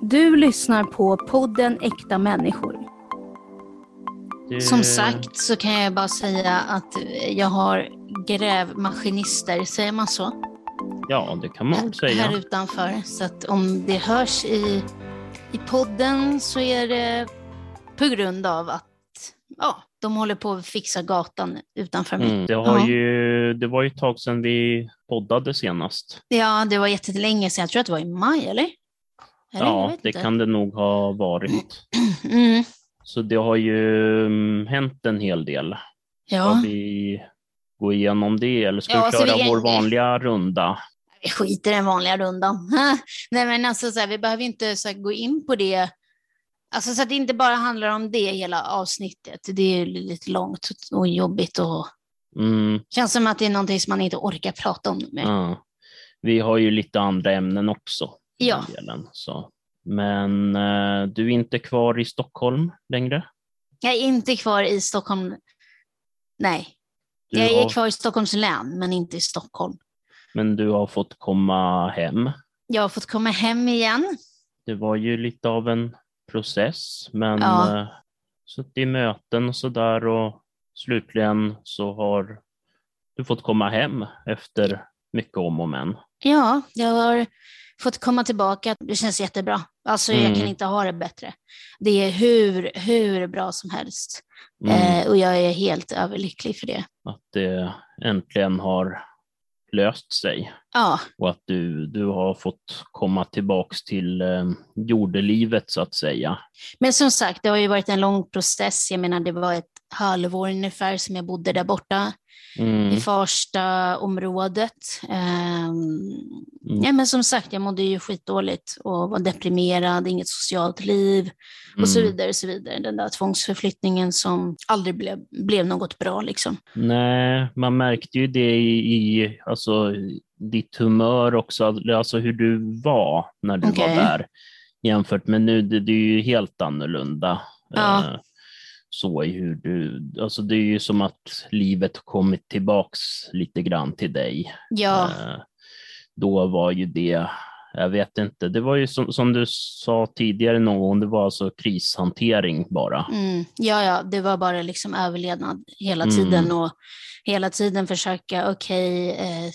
Du lyssnar på podden Äkta människor. Det... Som sagt så kan jag bara säga att jag har grävmaskinister, säger man så? Ja, det kan man väl säga. Här utanför. Så att om det hörs i, i podden så är det på grund av att ja, de håller på att fixa gatan utanför mig. Mm, det, har Ja. ju, det var ju ett tag sedan vi poddade senast. Ja, det var jättelänge sedan. Jag tror att det var i maj, eller? Eller? Ja, det inte. kan det nog ha varit. Mm. Så det har ju mm, hänt en hel del. Ska Ja, vi gå igenom det eller ska Ja, vi så köra vi- vår vanliga runda? vi skiter i den vanliga rundan. Nej, men alltså, så här, vi behöver inte så här, gå in på det. Alltså, så att det inte bara handlar om det hela avsnittet. Det är lite långt och jobbigt och Mm, känns som att det är någonting som man inte orkar prata om mer. ja. Vi har ju lite andra ämnen också. Ja. Delen, så. Men eh, du är inte kvar i Stockholm längre? Jag är inte kvar i Stockholm. Nej, Du jag har, är kvar i Stockholms län, men inte i Stockholm. Men du har fått komma hem. Jag har fått komma hem igen. Det var ju lite av en process, men Ja. eh, suttit i möten och sådär och slutligen så har du fått komma hem efter mycket om och men. Ja, jag har fått komma tillbaka. Det känns jättebra. Alltså, jag Mm. kan inte ha det bättre. Det är hur, hur bra som helst. Mm, Eh, och jag är helt överlycklig för det. Att det äntligen har löst sig Ja, och att du, du har fått komma tillbaks till eh, jordelivet så att säga. men som sagt, det har ju varit en lång process. Jag menar, det var ett halvår ungefär som jag bodde där borta Mm, i Farsta-området. Ehm, ja, men som sagt, jag mådde ju skitdåligt och var deprimerad, inget socialt liv och så mm. vidare. Och så vidare. Den där tvångsförflyttningen som aldrig blev, blev något bra. Liksom. Nej, man märkte ju det i, i alltså, ditt humör också, alltså hur du var när du Okej. var där jämfört med nu. Det, det är ju helt annorlunda. Ja. Så i hur du, alltså det är ju som att livet kommit tillbaks lite grann till dig. Ja, Eh, Då var ju det, jag vet inte, det var ju som, som du sa tidigare någon gång, det var alltså krishantering bara. mm, ja, ja, det var bara liksom överlevnad hela Mm. tiden och hela tiden försöka, okej, eh,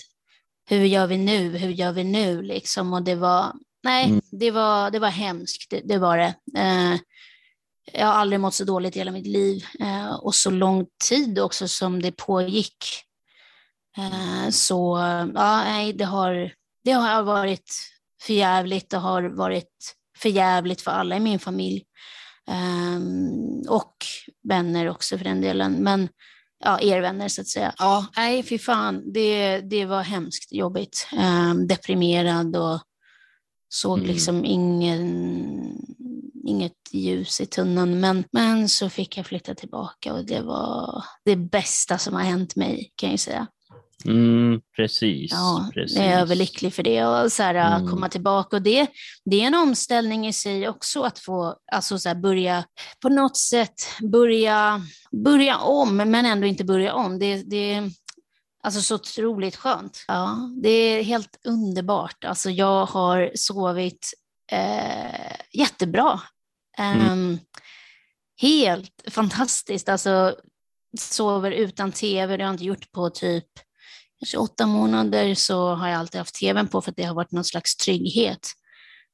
hur gör vi nu, hur gör vi nu liksom? Och det var, nej, Mm. det, var, det var hemskt, det, det var det. Eh, jag har aldrig mått så dåligt i hela mitt liv eh, och så lång tid också som det pågick. Eh, så ja, nej, det har, det har varit förjävligt, det har varit förjävligt för alla i min familj. Ehm, och vänner också för den delen. Men ja, er vänner så att säga. Ja, nej, fy fan, det, det var hemskt jobbigt. Ehm, deprimerad och såg Mm. liksom ingen, inget ljus i tunneln. Men, men så fick jag flytta tillbaka och det var det bästa som har hänt mig kan jag säga. Mm, precis. Ja, precis. jag är överlycklig för det och så här, Mm. komma tillbaka. Och det, det är en omställning i sig också att få alltså så här, börja på något sätt börja, börja om, men ändå inte börja om. Det, det är alltså så otroligt skönt. Ja, det är helt underbart. Alltså, jag har sovit eh, jättebra. Mm. Ehm, helt fantastiskt. Alltså, sover utan tv, det har jag inte gjort på typ kanske åtta månader så har jag alltid haft tvn på för att det har varit någon slags trygghet.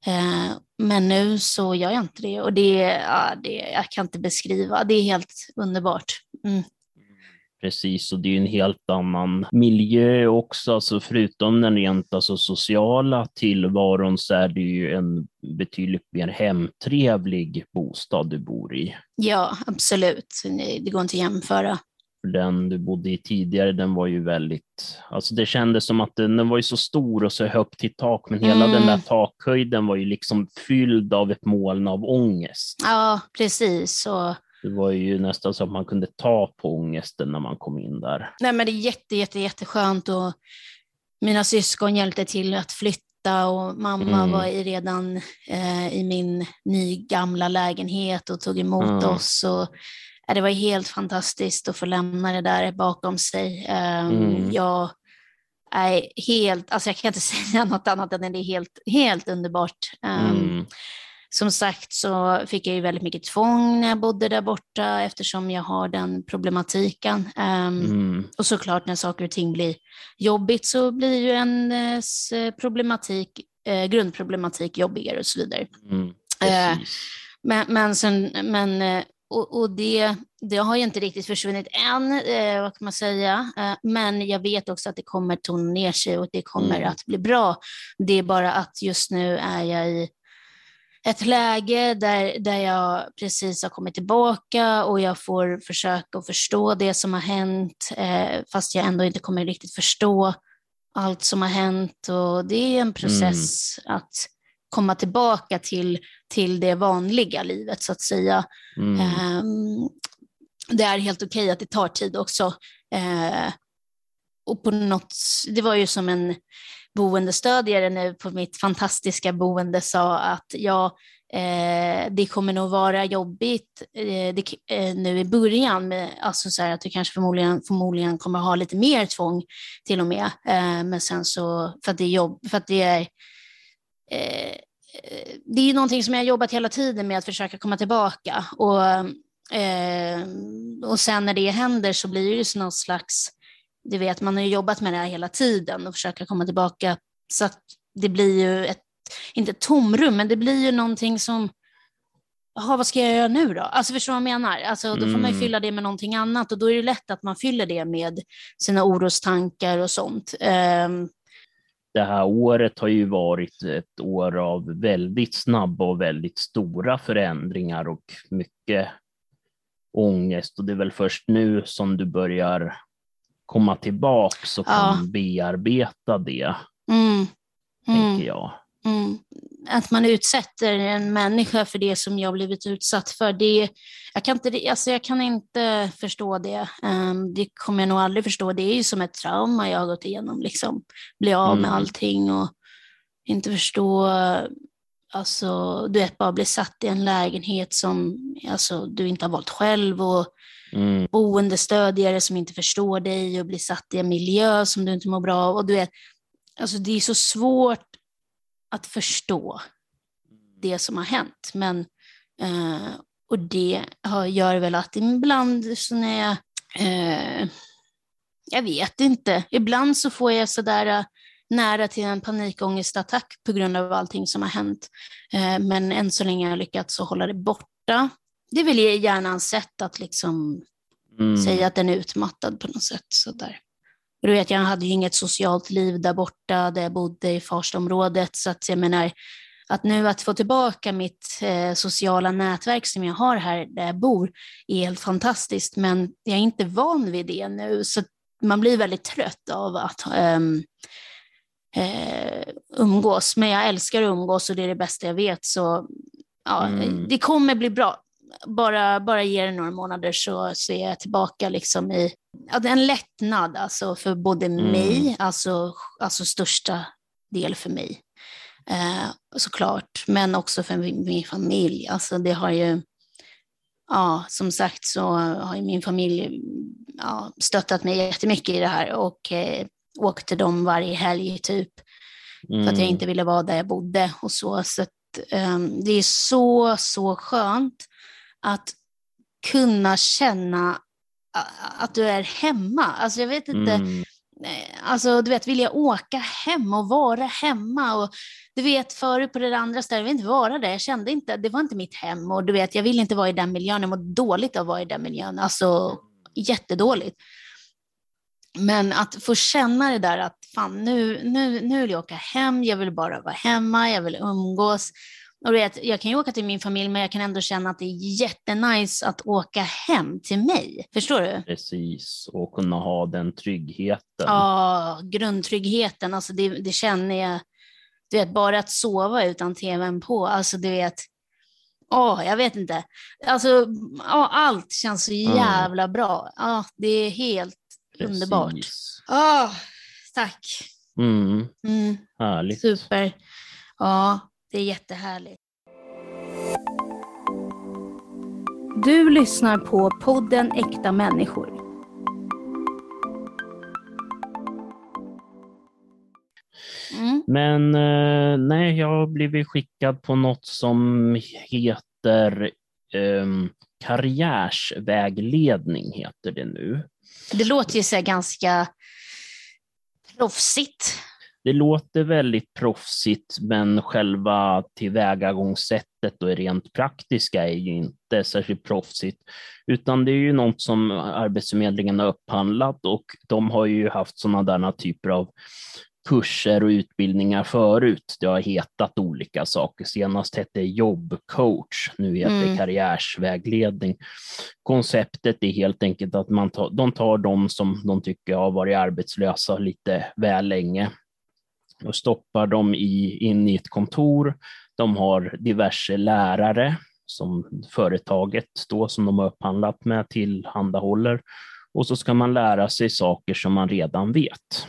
Ehm, men nu så gör jag inte det och det, ja, det jag kan inte beskriva. Det är helt underbart. Mm. Precis, och det är ju en helt annan miljö också, alltså förutom den rent alltså, sociala tillvaron så är det ju en betydligt mer hemtrevlig bostad du bor i. Ja, absolut. Det går inte att jämföra. Den du bodde i tidigare, den var ju väldigt, alltså det kändes som att den, den var ju så stor och så högt i tak, men hela Mm. den där takhöjden var ju liksom fylld av ett moln av ångest. Ja, precis. Så, Det var ju nästan så att man kunde ta på ångesten när man kom in där. nej, men det är jätte, jätte, jätteskönt och mina syskon hjälpte till att flytta och mamma Mm. var i redan eh, i min nygamla lägenhet och tog emot Mm. oss. Och, ja, det var helt fantastiskt att få lämna det där bakom sig. Um, Mm. Jag är helt, alltså jag kan inte säga något annat än att det är helt, helt underbart. Som sagt så fick jag ju väldigt mycket tvång när jag bodde där borta eftersom jag har den problematiken. Um, mm. Och såklart när saker och ting blir jobbigt så blir ju ens problematik, eh, grundproblematik jobbigare och så vidare. Mm. Uh, men, men, sen, men eh, och, och, det, det har ju inte riktigt försvunnit än, eh, vad kan man säga. Eh, men jag vet också att det kommer tona ner sig och det kommer mm. att bli bra. Det är bara att just nu är jag i ett läge där, där jag precis har kommit tillbaka och jag får försöka förstå det som har hänt, eh, fast jag ändå inte kommer riktigt förstå allt som har hänt. Och det är en process mm. att komma tillbaka till, till det vanliga livet så att säga. Mm. Eh, det är helt okej okay att det tar tid också. Eh, och på något, det var ju som en boendestödjare nu på mitt fantastiska boende sa att ja, eh, det kommer nog vara jobbigt eh, det, eh, nu i början, med, alltså så här, att du kanske förmodligen, förmodligen kommer ha lite mer tvång till och med, eh, men sen så, för att det är jobb, för att det är eh, eh, det är ju någonting som jag har jobbat hela tiden med att försöka komma tillbaka och, eh, och sen när det händer så blir det ju någon slags du vet, man har ju jobbat med det här hela tiden och försöka komma tillbaka så att det blir ju ett, inte ett tomrum, men det blir ju någonting som, jaha, vad ska jag göra nu då? Alltså förstår du vad jag menar? Alltså, då får man ju mm. fylla det med någonting annat och då är det lätt att man fyller det med sina orostankar och sånt. Um, det här året har ju varit ett år av väldigt snabba och väldigt stora förändringar och mycket ångest och det är väl först nu som du börjar komma tillbaks och kan ja. bearbeta det. Mm. Mm. Tänker jag. Mm. Att man utsätter en människa för det som jag blivit utsatt för, det, jag, kan inte, alltså jag kan inte förstå det. Um, det kommer jag nog aldrig förstå. Det är ju som ett trauma jag har gått igenom, liksom. bli av med mm. allting och inte förstå Alltså, du vet, bara bli satt i en lägenhet som alltså, du inte har valt själv och mm. boendestödjare som inte förstår dig och blir satt i en miljö som du inte mår bra av. Och du vet, alltså, det är så svårt att förstå det som har hänt. Men, eh, och det gör väl att ibland så när jag, eh, jag vet inte, ibland så får jag sådär eh, nära till en panikångestattack på grund av allting som har hänt. Eh, men än så länge har jag lyckats hålla det borta. Det vill jag gärna ha sett att liksom mm. säga att den är utmattad på något sätt. Sådär. Du vet, jag hade ju inget socialt liv där borta, där jag bodde i Farstområdet, så att jag menar, att nu att få tillbaka mitt eh, sociala nätverk som jag har här där jag bor är helt fantastiskt, men jag är inte van vid det nu, så man blir väldigt trött av att um, eh, umgås. Men jag älskar att umgås och det är det bästa jag vet, så ja, mm. det kommer bli bra bara, bara ge det några månader så, så är jag tillbaka liksom i ja, en lättnad alltså för både mm. mig, alltså, alltså största del för mig eh, såklart, men också för min, min, familj. Alltså det har ju, ja, som sagt så har min familj ja, stöttat mig jättemycket i det här och eh, åkte dem varje helg typ, mm. för att jag mm. inte ville vara där jag bodde och så. Så att, um, det är så, så skönt att kunna känna att du är hemma. Alltså jag vet inte, mm. alltså du vet, vill jag åka hem och vara hemma? Och du vet förut på det andra stället, jag vill inte vara där, jag kände inte, det var inte mitt hem. Och du vet, jag vill inte vara i den miljön, jag mår dåligt av att vara i den miljön, alltså jättedåligt. Men att få känna det där att fan nu, nu, nu vill jag åka hem, jag vill bara vara hemma, jag vill umgås, och vet, jag kan ju åka till min familj, men jag kan ändå känna att det är jättenice att åka hem till mig. Förstår du? Precis, och kunna ha den tryggheten. Ja, grundtryggheten. Alltså det, det känner jag. Du vet, bara att sova utan tvn på. Alltså du vet, åh, jag vet inte. Alltså, åh, allt känns så mm. jävla mm. bra. Ja, det är helt Precis. underbart. Åh, tack. Mm. Mm. Härligt. Super. Ja, det är jättehärligt. Du lyssnar på podden Äkta människor. Mm. Men eh, nej, jag har blivit skickad på något som heter eh, karriärsvägledning, heter det nu. Det låter ju så ganska proffsigt. Det låter väldigt proffsigt, men själva tillvägagångssättet och rent praktiska är ju inte särskilt proffsigt, utan det är ju något som Arbetsförmedlingen har upphandlat och de har ju haft sådana där typer av kurser och utbildningar förut. Det har hetat olika saker. Senast hette det jobbcoach, nu heter det mm. karriärsvägledning. Konceptet är helt enkelt att man tar, de tar de som de tycker har varit arbetslösa lite väl länge och stoppar dem i, in i ett kontor. De har diverse lärare som företaget då, som de har upphandlat med tillhandahåller och så ska man lära sig saker som man redan vet.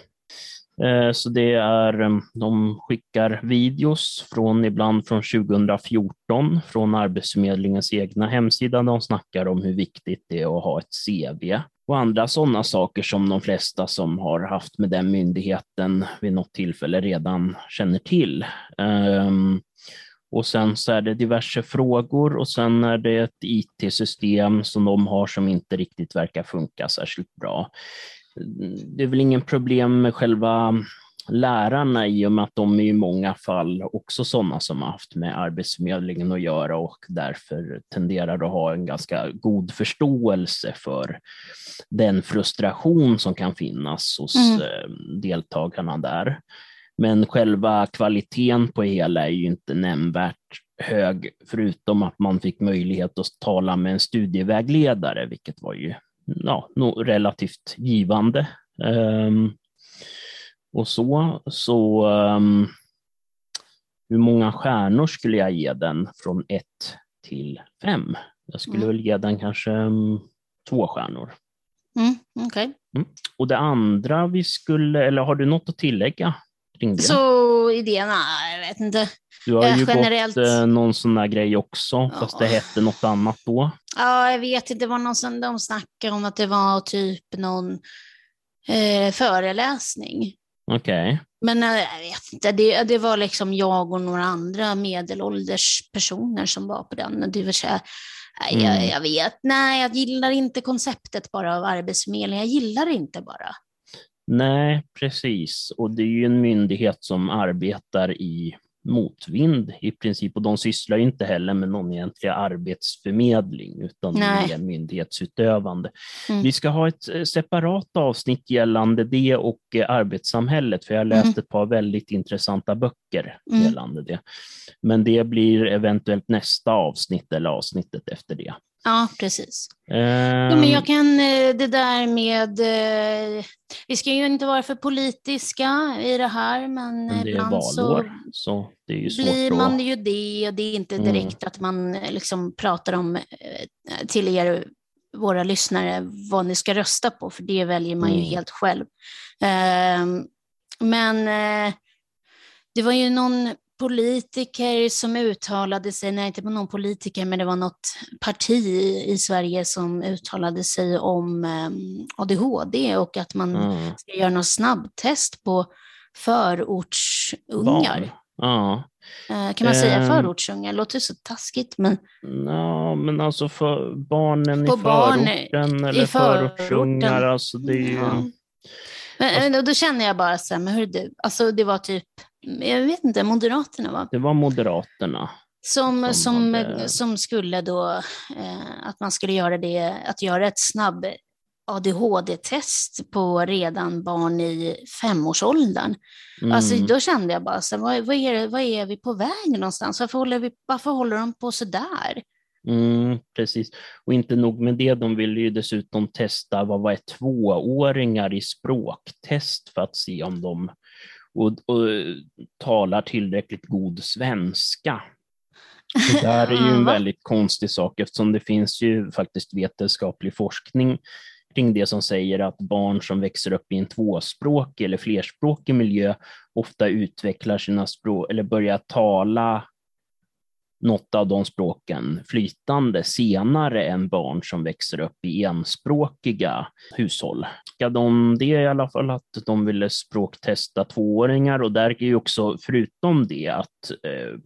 Eh, så det är, eh, de skickar videos från ibland från 2014 från Arbetsförmedlingens egna hemsida. De snackar om hur viktigt det är att ha ett CV och andra sådana saker som de flesta som har haft med den myndigheten vid något tillfälle redan känner till. Ehm, och sen så är det diverse frågor och sen är det ett IT-system som de har som inte riktigt verkar funka särskilt bra det är väl ingen problem med själva lärarna i och med att de i många fall också sådana som har haft med Arbetsförmedlingen att göra och därför tenderar att ha en ganska god förståelse för den frustration som kan finnas hos mm. Eh, deltagarna där. Men själva kvaliteten på hela är ju inte nämnvärt hög, förutom att man fick möjlighet att tala med en studievägledare, vilket var ju ja, relativt givande. Um, och så, så um, hur många stjärnor skulle jag ge den från ett till fem? Jag skulle mm. väl ge den kanske um, två stjärnor. Mm, okay. mm. Och det andra vi skulle, eller har du något att tillägga kring det? Så idéerna, jag vet inte. Du har ju generellt... gått eh, någon sån där grej också, ja. fast det hette något annat då. Ja, jag vet inte. Det var någon som de snackade om att det var typ någon eh, föreläsning. Okej. Okay. Men eh, jag vet inte, det, det var liksom jag och några andra medelålders personer som var på den. Det vill säga, mm. jag, jag vet, nej, jag gillar inte konceptet bara av Arbetsförmedlingen. Jag gillar det inte bara. Nej, precis. Och det är ju en myndighet som arbetar i motvind i princip och de sysslar inte heller med någon egentlig arbetsförmedling utan Nej. myndighetsutövande. Mm. Vi ska ha ett eh, separat avsnitt gällande det och eh, arbetssamhället för jag har läst mm. ett par väldigt intressanta böcker mm. gällande det. Men det blir eventuellt nästa avsnitt eller avsnittet efter det. Ja, precis. Um, ja, men jag kan eh, det där med, eh, vi ska ju inte vara för politiska i det här, men, men det är valår, så, så det blir man att... ju det och det är inte mm. direkt mm. att man liksom pratar om till er, våra lyssnare, vad ni ska rösta på, för det väljer man ju mm. helt själv. Um, men det var ju någon politiker som uttalade sig, nej inte någon politiker, men det var något parti i Sverige som uttalade sig om um, ADHD och att man mm. ska göra något snabbtest på förortsungar. Ja. Uh, kan man säga ehm. förortsungar? Låter så taskigt, men... Ja, men alltså för barnen på i förorten eller i förortsungar, alltså det är ju... Ja. Men, alltså, då känner jag bara så här, men hur du, alltså det var typ jag vet inte, Moderaterna va? Det var Moderaterna. Som, som, hade... som skulle då, eh, att man skulle göra det, att göra ett snabb ADHD-test på redan barn i femårsåldern. Mm. Alltså, då kände jag bara, så, vad, vad, är, vad är vi på väg någonstans? Varför håller, vi, varför håller de på så där? Mm, precis, och inte nog med det, de ville ju dessutom testa vad var tvååringar i språktest för att se om de och, och talar tillräckligt god svenska. Det där är ju en väldigt konstig sak eftersom det finns ju faktiskt vetenskaplig forskning kring det som säger att barn som växer upp i en tvåspråkig eller flerspråkig miljö ofta utvecklar sina språk eller börjar tala något av de språken flytande senare än barn som växer upp i enspråkiga hushåll. De, det är i alla fall att de ville språktesta tvååringar och där är ju också förutom det att eh,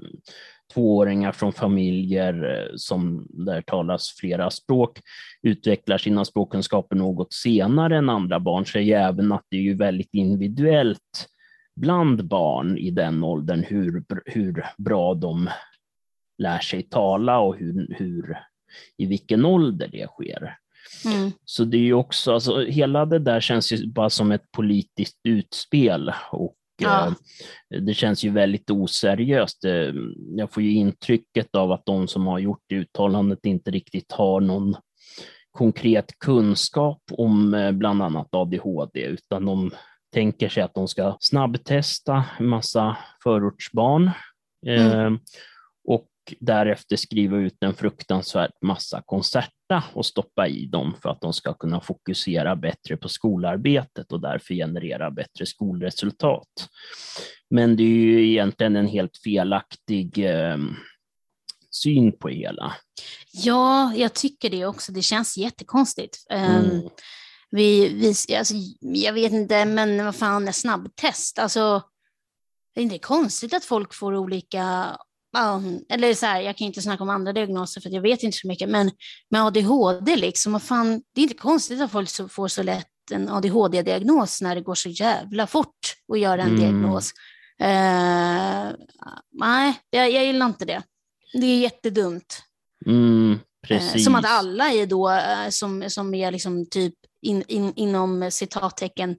tvååringar från familjer eh, som där talas flera språk utvecklar sina språkkunskaper något senare än andra barn, så är ju även att det är ju väldigt individuellt bland barn i den åldern hur, hur bra de lär sig tala och hur, hur, i vilken ålder det sker. Mm. Så det är ju också, alltså, hela det där känns ju bara som ett politiskt utspel och ja. eh, det känns ju väldigt oseriöst. Eh, jag får ju intrycket av att de som har gjort uttalandet inte riktigt har någon konkret kunskap om eh, bland annat ADHD, utan de tänker sig att de ska snabbtesta en massa förortsbarn mm. eh, och därefter skriva ut en fruktansvärd massa koncerta och stoppa i dem för att de ska kunna fokusera bättre på skolarbetet och därför generera bättre skolresultat. Men det är ju egentligen en helt felaktig eh, syn på hela. Ja, jag tycker det också. Det känns jättekonstigt. Ehm, mm. Vi, vi, alltså, jag vet inte, men vad fan är snabbtest? Alltså, det är inte konstigt att folk får olika eller så här, jag kan inte snacka om andra diagnoser för jag vet inte så mycket, men med ADHD, liksom, fan, det är inte konstigt att folk får så lätt en ADHD-diagnos när det går så jävla fort att göra en mm. diagnos. Uh, nej, jag, jag gillar inte det. Det är jättedumt. Mm, uh, som att alla är då, uh, som, som är liksom typ in, in, inom citattecken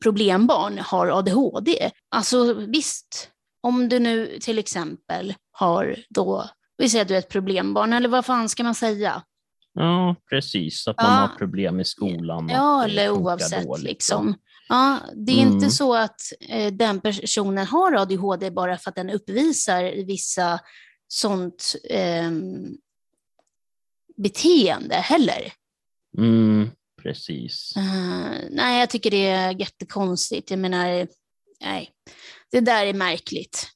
problembarn har ADHD. Alltså visst, om du nu till exempel har då, vi säger att du är ett problembarn, eller vad fan ska man säga? Ja, precis, att man ja. har problem i skolan. Ja, eller oavsett. Dåligt, liksom. Ja, det är mm. inte så att eh, den personen har ADHD bara för att den uppvisar vissa sånt eh, beteende heller. Mm, precis. Uh, nej, jag tycker det är jättekonstigt. Jag menar, nej, det där är märkligt.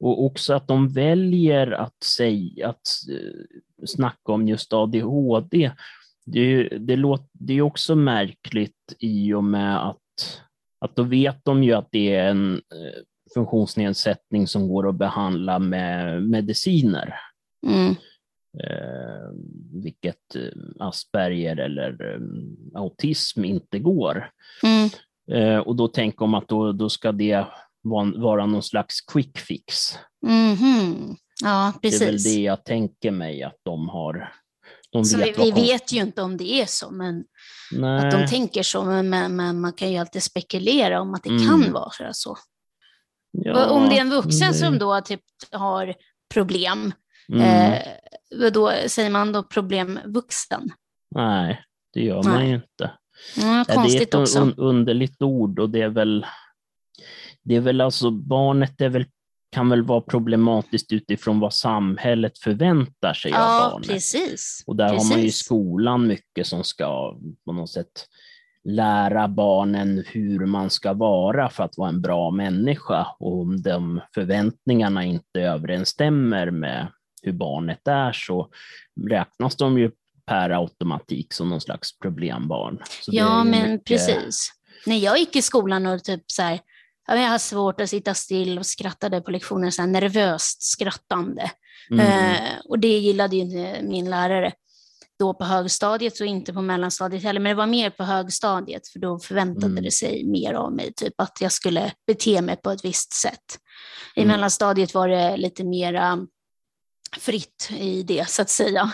Och också att de väljer att säga, att uh, snacka om just ADHD. Det, det, låter, det är också märkligt i och med att, att då vet de ju att det är en uh, funktionsnedsättning som går att behandla med mediciner. Mm. Eh, vilket eh, Asperger eller eh, autism inte går. Mm. Eh, och då tänker de att då, då ska det vara, någon slags quick fix. Mm -hmm. Ja, precis. Det är väl det jag tänker mig att de har. De vet vi, vi vet ju inte om det är så, men Nej. att de tänker så, men, men, man kan ju alltid spekulera om att det mm. kan vara så. Ja, om det är en vuxen nej. som då typ har problem, mm. eh, då säger man då problemvuxen? Nej, det gör nej. man ju inte. Ja, konstigt det är ett. Un underligt ord och det är väl, det är väl alltså, barnet är väl, kan väl vara problematiskt utifrån vad samhället förväntar sig ja, av barnet. Precis. Och där precis. har man ju skolan mycket som ska på något sätt lära barnen hur man ska vara för att vara en bra människa. Och om de förväntningarna inte överensstämmer med hur barnet är så räknas de ju per automatik som någon slags problembarn. Så ja, men mycket... precis. När jag gick i skolan och typ så här, jag har svårt att sitta still och skrattade på lektionen, så här nervöst skrattande. Mm. Eh, och det gillade ju inte min lärare då på högstadiet och inte på mellanstadiet heller, men det var mer på högstadiet för då förväntade mm. det sig mer av mig, typ att jag skulle bete mig på ett visst sätt. I mm. mellanstadiet var det lite mera fritt i det så att säga.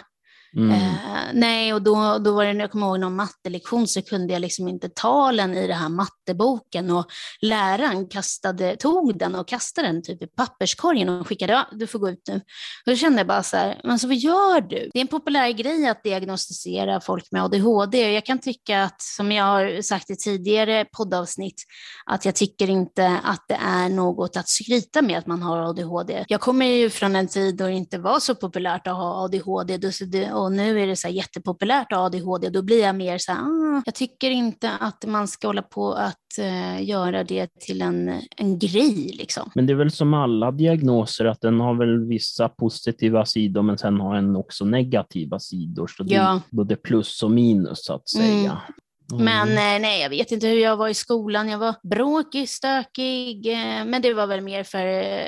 Mm. Eh, nej, och då, då var det, när jag kommer ihåg någon mattelektion så kunde jag liksom inte talen i den här matteboken och läraren kastade, tog den och kastade den typ i papperskorgen och skickade, ja, du får gå ut nu. Och då kände jag bara så här, men så vad gör du? Det är en populär grej att diagnostisera folk med ADHD och jag kan tycka att, som jag har sagt i tidigare poddavsnitt, att jag tycker inte att det är något att skryta med att man har ADHD. Jag kommer ju från en tid då det inte var så populärt att ha ADHD och nu är det så här jättepopulärt ADHD, då blir jag mer så här, ah, jag tycker inte att man ska hålla på att uh, göra det till en, en grej. Liksom. Men det är väl som alla diagnoser, att den har väl vissa positiva sidor, men sen har den också negativa sidor. Så det Ja. är både plus och minus, så att säga. Mm. Men eh, nej, jag vet inte hur jag var i skolan. Jag var bråkig, stökig, eh, men det var väl mer för eh,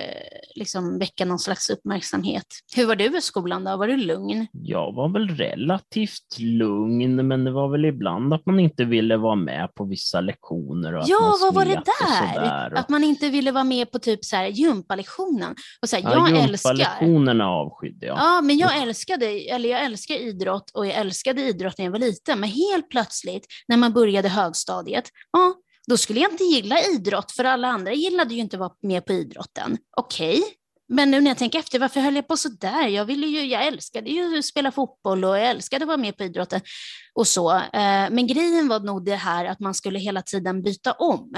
liksom väcka någon slags uppmärksamhet. Hur var du i skolan då? Var du lugn? Jag var väl relativt lugn, men det var väl ibland att man inte ville vara med på vissa lektioner. Och att Ja, vad var det där? Och- Att man inte ville vara med på typ så här gympalektionen. Och så här, Ja, jag älskar gympalektionerna avskydde jag. Ja, men jag älskade, eller jag älskar idrott och jag älskade idrott när jag var liten. Men helt plötsligt när man började högstadiet, ja, då skulle jag inte gilla idrott för alla andra gillade ju inte att vara med på idrotten. Okej, men nu när jag tänker efter, varför höll jag på så där? Jag, ville ju, jag älskade ju att spela fotboll och jag älskade att vara med på idrotten och så. Eh, men grejen var nog det här att man skulle hela tiden byta om.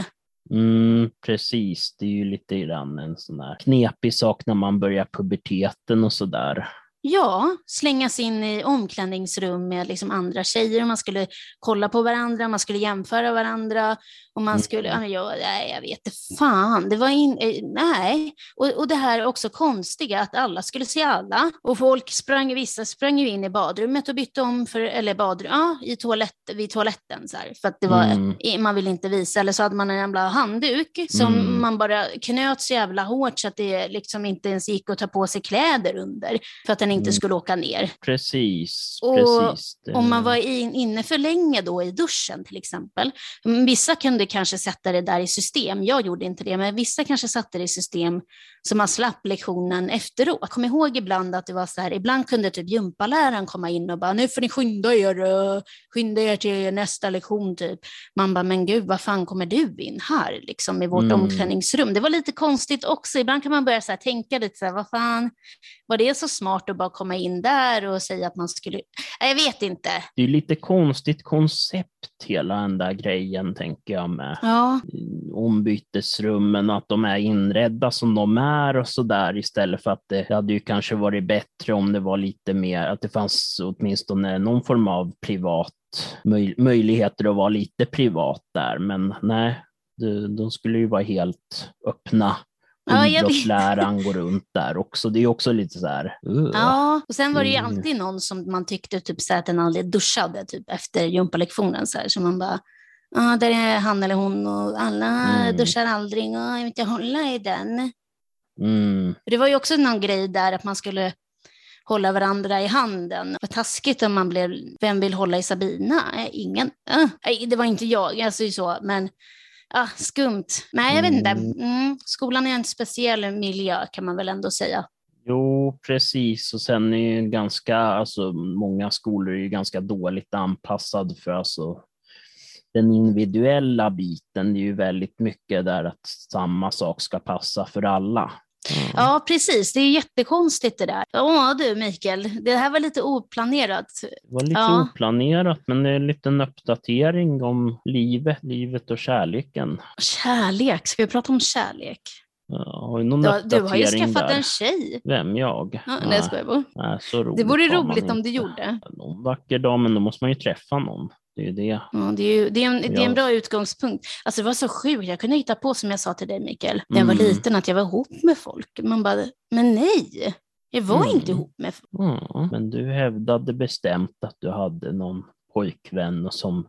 Mm, precis, det är ju lite grann en sån här knepig sak när man börjar puberteten och sådär. Ja, slängas in i omklädningsrum med liksom andra tjejer och man skulle kolla på varandra, man skulle jämföra varandra och man Mm. skulle, ja, men jag, nej, jag vet inte fan, det var in, eh, nej. Och, och det här är också konstiga att alla skulle se alla och folk sprang, vissa sprang ju in i badrummet och bytte om för, eller badrum, ja, i toalett, vid toaletten så här, för att det var, Mm. man ville inte visa, eller så hade man en jävla handduk som Mm. man bara knöt så jävla hårt så att det liksom inte ens gick att ta på sig kläder under för att den inte Mm. skulle åka ner. Precis, Och precis. Det- Om man var in, inne för länge då i duschen till exempel. Mm, Vissa kunde kanske sätta det där i system. Jag gjorde inte det, men vissa kanske satte det i system så man slapp lektionen efteråt. Kommer ihåg ibland att det var så här, ibland kunde typ gympaläraren komma in och bara, nu får ni skynda er, eh, skynda er till nästa lektion typ. Man bara, men gud, vad fan kommer du in här liksom i vårt Mm. omklädningsrum? Det var lite konstigt också. Ibland kan man börja så här, tänka lite så här, vad fan, var det så smart att bara komma in där och säga att man skulle, jag vet inte. Det är lite konstigt koncept hela den där grejen, tänker jag med Ja, ombytesrummen, att de är inredda som de är och så där istället för att det hade ju kanske varit bättre om det var lite mer, att det fanns åtminstone någon form av privat möj, möjligheter att vara lite privat där, men nej, de, de skulle ju vara helt öppna. Ja. Idrottsläraren går runt där också. Det är också lite så här, uh. ja. och sen var det ju Mm. alltid någon som man tyckte typ så här, att den aldrig duschade typ efter gympalektionen så här, så man bara Ja, där är han eller hon och alla Mm. duschar aldrig och jag vill inte hålla i den. Mm, Det var ju också någon grej där att man skulle hålla varandra i handen. Vad taskigt om man blev, vem vill hålla i Sabina? Eh, Ingen. Nej, det var inte jag, alltså så, men ah, skumt. Nej, jag vet inte. Mm, skolan är en speciell miljö kan man väl ändå säga. Jo, precis. Och sen är ju ganska, alltså många skolor är ju ganska dåligt anpassad för alltså den individuella biten. Det är ju väldigt mycket där att samma sak ska passa för alla. Ja, precis. Det är jättekonstigt det där. Åh du Mikael, det här var lite oplanerat. Det var lite Ja. oplanerat, men det är en liten uppdatering om livet, livet och kärleken. Kärlek, ska vi prata om kärlek? Ja, har du någon Du, har ju skaffat där? en tjej. Vem, jag? Ja, nej, jag skojar bara. Nej, så roligt Det vore roligt om du gjorde. Någon vacker dag, men då måste man ju träffa någon. Det är ju det. Ja, det, är ju, det, är en, det är en bra utgångspunkt. Alltså det var så sjukt, jag kunde hitta på som jag sa till dig Mikael, när jag var Mm. liten, att jag var ihop med folk. Man bara, men nej, jag var Mm. inte ihop med folk. Ja, men du hävdade bestämt att du hade någon pojkvän som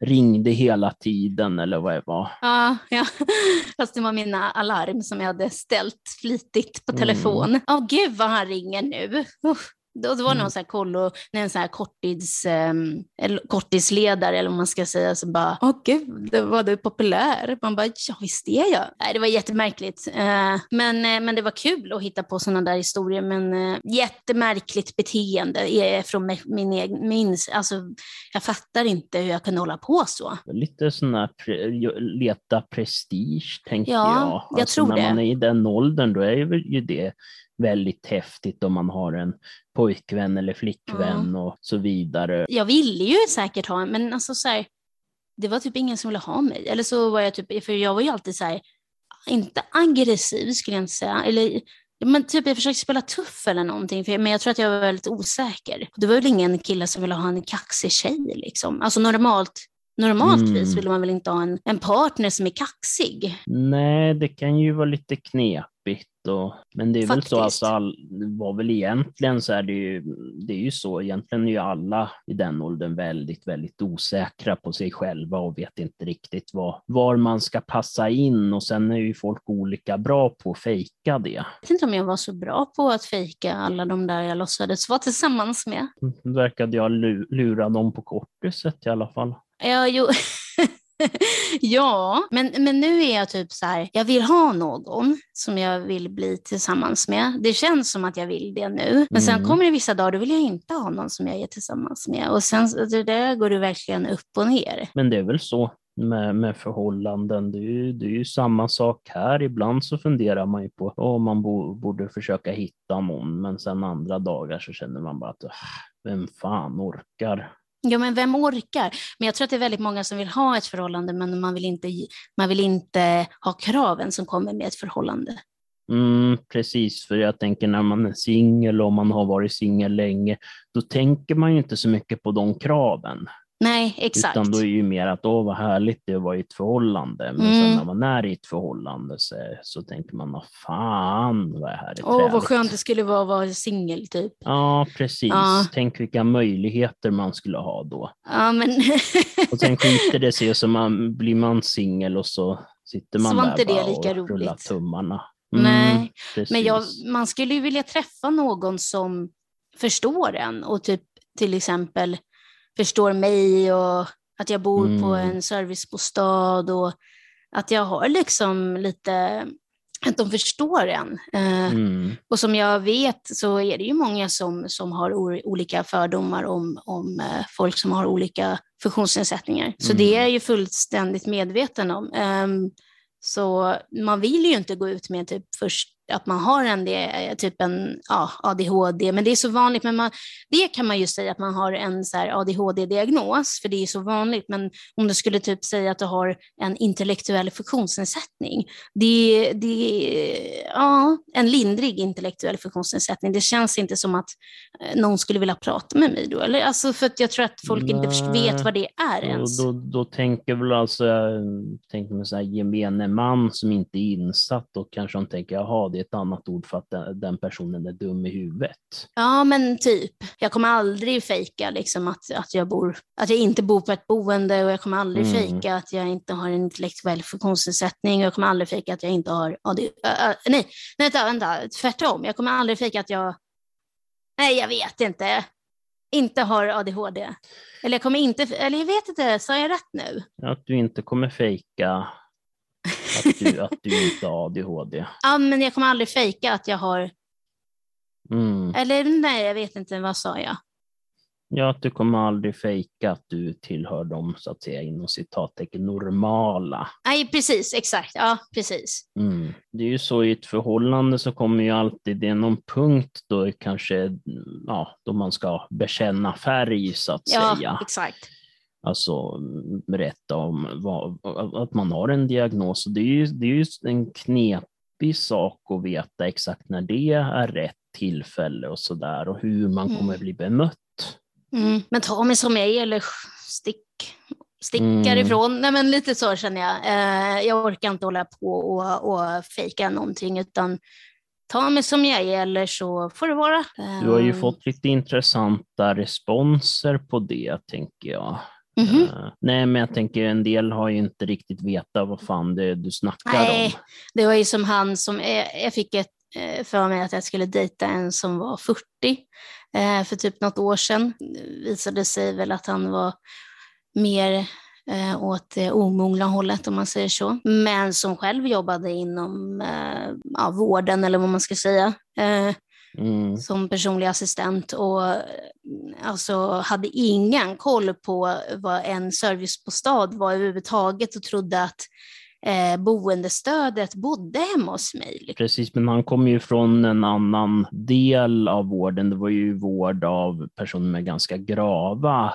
ringde hela tiden, eller vad det var. Ja, ja. fast det var mina alarm som jag hade ställt flitigt på Mm. telefon. Åh gud vad han ringer nu. Uff. Då, det var Mm. någon så här kollo, en så här korttids, um, korttidsledare eller vad man ska säga, som bara, åh gud, det var du populär? Man bara, ja visst är jag. Nej, det var jättemärkligt. Eh, men, eh, men det var kul att hitta på sådana där historier, men uh, jättemärkligt beteende från mi- min egen, min, alltså jag fattar inte hur jag kunde hålla på så. Lite här pre- leta prestige, tänker Ja, jag. jag tror när det. man är i den åldern, då är ju det väldigt häftigt om man har en pojkvän eller flickvän och så vidare. jag ville ju säkert ha en, men alltså så här, det var typ ingen som ville ha mig. Eller så var jag typ, för jag var ju alltid så här, inte aggressiv skulle jag inte säga, eller men typ jag försökte spela tuff eller någonting, för, men jag tror att jag var väldigt osäker. Det var väl ingen kille som ville ha en kaxig tjej liksom. Alltså normalt, normaltvis Mm. vill man väl inte ha en, en partner som är kaxig. Nej, det kan ju vara lite knepigt. Och, men det är väl så, Faktiskt. alltså, all, var väl egentligen så är det ju, det är ju så, egentligen är ju alla i den åldern väldigt, väldigt osäkra på sig själva och vet inte riktigt vad, var man ska passa in och sen är ju folk olika bra på att fejka det. Jag vet inte om jag var så bra på att fejka alla de där jag låtsades vara tillsammans med. Verkade jag lu- lura dem på kortiset i alla fall. Ja, jo. ja, men, men nu är jag typ så här, jag vill ha någon som jag vill bli tillsammans med. Det känns som att jag vill det nu. Men sen Mm. kommer det vissa dagar, då vill jag inte ha någon som jag är tillsammans med. Och sen, det där går det verkligen upp och ner. Men det är väl så med, med förhållanden. Det är, ju, det är ju samma sak här. Ibland så funderar man ju på om man bo, borde försöka hitta någon, men sen andra dagar så känner man bara att "Ah, vem fan orkar? Ja, men vem orkar? Men jag tror att det är väldigt många som vill ha ett förhållande, men man vill inte, man vill inte ha kraven som kommer med ett förhållande. Mm, precis, för jag tänker när man är singel och man har varit singel länge, då tänker man ju inte så mycket på de kraven. Nej, exakt. Utan då är det ju mer att åh vad härligt det var i ett förhållande. Men Mm. sen när man är i ett förhållande så, så tänker man, vad fan vad det här är Åh, träligt." vad skönt det skulle vara att vara singel, typ. Ja, precis. Ja. Tänk vilka möjligheter man skulle ha då. Ja, men Och sen skiter det sig och så man, blir man singel och så sitter man Så var där inte det lika och rullar roligt. tummarna. Nej, precis. Men jag, man skulle ju vilja träffa någon som förstår en och typ till exempel förstår mig och att jag bor på Mm. en servicebostad och att jag har liksom lite, att de förstår en. Eh, Mm. Och som jag vet så är det ju många som, som har olika fördomar om, om eh, folk som har olika funktionsnedsättningar. Så Mm. det är jag ju fullständigt medveten om. Ehm, så man vill ju inte gå ut med typ först att man har en, det, typ en ja, ADHD, men det är så vanligt. Men man, det kan man ju säga att man har en ADHD-diagnos, för det är så vanligt. Men om du skulle typ säga att du har en intellektuell funktionsnedsättning, det, det, ja, en lindrig intellektuell funktionsnedsättning. Det känns inte som att eh, någon skulle vilja prata med mig då. Eller? Alltså för att jag tror att folk inte Nej. vet vad det är ens. då, då tänker väl alltså, tänker mig så här, gemene man som inte är insatt och kanske de tänker, jaha, det ett annat ord för att den, personen är dum i huvudet. Ja, men typ. Jag kommer aldrig fejka liksom, att, att, jag bor, att jag inte bor på ett boende och jag kommer aldrig Mm. fejka att jag inte har en intellektuell funktionsnedsättning och jag kommer aldrig fejka att jag inte har AD, äh, äh, nej, nej, vänta, vänta, tvärtom. Jag kommer aldrig fejka att jag, nej, jag vet inte, inte har ADHD. Eller jag kommer inte, eller jag vet inte, sa jag rätt nu? Att du inte kommer fejka att du, att du inte har ADHD. Ja, men jag kommer aldrig fejka att jag har, Mm. eller nej, jag vet inte, vad sa jag? Ja, att du kommer aldrig fejka att du tillhör dem, så att säga, inom citattecken normala. Nej, precis, exakt, ja, precis. Mm. Det är ju så i ett förhållande så kommer ju alltid det är någon punkt då kanske, ja, då man ska bekänna färg så att Ja, säga. exakt. Alltså berätta om vad, att man har en diagnos. Det är ju, det är ju en knepig sak att veta exakt när det är rätt tillfälle och sådär och hur man Mm. kommer bli bemött. Mm. Men ta mig som jag är eller stick, stickar Mm. ifrån. Nej, men lite så känner jag. Eh, jag orkar inte hålla på och, och fejka någonting utan ta mig som jag är eller så får det vara. Du har ju Eh, fått lite intressanta responser på det, tänker jag. Mhm. Eh, nej, men jag tänker en del har ju inte riktigt vetat vad fan det är du snackar Nej. om. Det var ju som han som, eh, jag fick ett eh, för mig att jag skulle dejta en som var 40 eh, för typ något år sedan. Det visade sig väl att han var mer eh, åt det omogna hållet om man säger så. Men som själv jobbade inom eh, ja, vården eller vad man ska säga. Eh, Mm. som personlig assistent och alltså, hade ingen koll på vad en servicebostad var överhuvudtaget och trodde att eh, boendestödet bodde hemma hos mig. liksom. Precis, men han kom ju från en annan del av vården. Det var ju vård av personer med ganska grava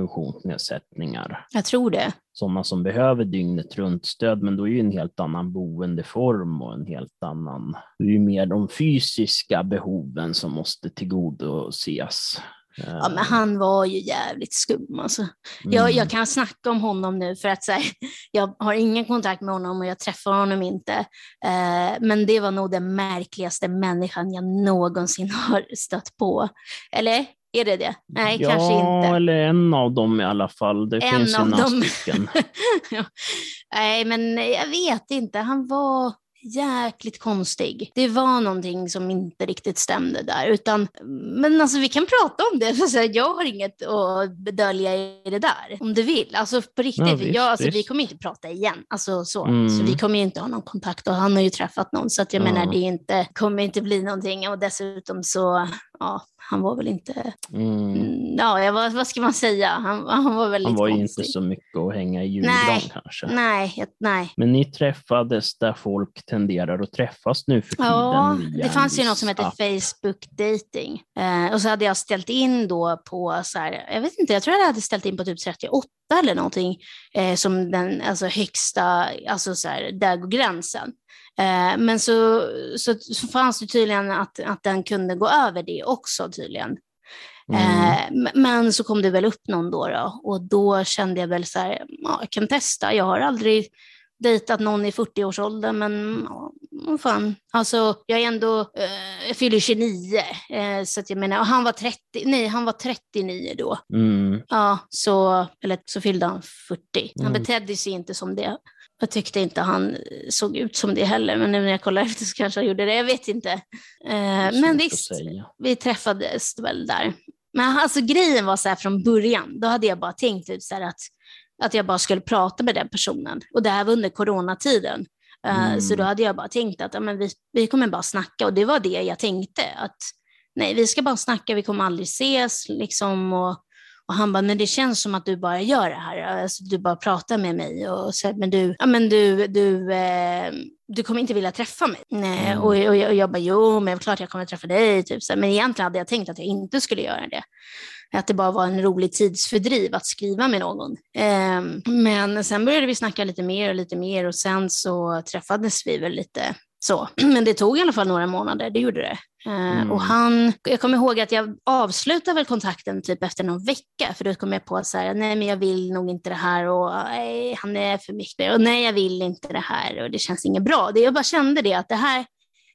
funktionsnedsättningar. Jag tror det. Sådana som behöver dygnet runt-stöd, men då är ju en helt annan boendeform och en helt annan... Det är ju mer de fysiska behoven som måste tillgodoses. Ja, men han var ju jävligt skum alltså. Jag, Mm. jag kan snacka om honom nu för att så här, jag har ingen kontakt med honom och jag träffar honom inte. Eh, men det var nog den märkligaste människan jag någonsin har stött på. Eller är det det? Nej, ja, kanske inte. eller en av dem i alla fall. Det En finns ju av några dem. stycken. Ja. Nej, men jag vet inte. Han var jäkligt konstig. Det var någonting som inte riktigt stämde där. Utan, men alltså vi kan prata om det. Jag har inget att dölja i det där. Om du vill. Alltså på riktigt. Ja, visst, jag, alltså, vi kommer inte prata igen. Alltså, så. Mm. så vi kommer ju inte ha någon kontakt. Och han har ju träffat någon. Så att jag Ja. menar, det inte, kommer inte bli någonting. Och dessutom så, ja, han var väl inte... Mm. Mm, ja, vad, vad ska man säga? Han, han var väldigt Han var konstig. inte så mycket att hänga i julgran kanske. Nej, nej. Men ni träffades där folk tenderar att träffas nu för tiden. Ja, det fanns ju något som heter app. Facebook dating. Eh, och så hade jag ställt in då på, så här, jag vet inte, jag tror jag hade ställt in på typ 38 eller någonting eh, som den alltså, högsta, alltså så här, där går gränsen. Eh, men så, så, så fanns det tydligen att, att den kunde gå över det också tydligen. Mm. Eh, men så kom det väl upp någon då, då och då kände jag väl så här, ja, jag kan testa. Jag har aldrig dejtat någon i 40-årsåldern, men ja, fan. Alltså, jag är ändå, eh, jag fyller 29, eh, så att jag menar, och han var 30, nej, han var 39 då. Mm. Ja, så, eller så fyllde han 40. Han Mm. betedde sig inte som det. Jag tyckte inte han såg ut som det heller, men nu när jag kollar efter så kanske han gjorde det. Jag vet inte. Eh, men visst, vi träffades väl där. Men alltså grejen var så här från början, då hade jag bara tänkt ut så att, att jag bara skulle prata med den personen. Och det här var under coronatiden. Eh, Mm. Så då hade jag bara tänkt att ja, men vi, vi kommer bara snacka och det var det jag tänkte. Att nej, vi ska bara snacka, vi kommer aldrig ses liksom. Och, och han bara, men det känns som att du bara gör det här. Alltså, du bara pratar med mig och så, men du, ja, men du, du, eh, du kommer inte vilja träffa mig. Nej, Mm. och, och, jag, och jag bara, jo, men klart jag kommer träffa dig. Typ, så. Men egentligen hade jag tänkt att jag inte skulle göra det. Att det bara var en rolig tidsfördriv att skriva med någon. Ehm, men sen började vi snacka lite mer och lite mer och sen så träffades vi väl lite så. Men det tog i alla fall några månader, det gjorde det. Eh, Mm. Och han, jag kommer ihåg att jag avslutade väl kontakten typ efter någon vecka, för då kom jag på att nej men jag vill nog inte det här och nej, han är för mycket och nej jag vill inte det här och det känns inget bra. Det, jag bara kände det att det här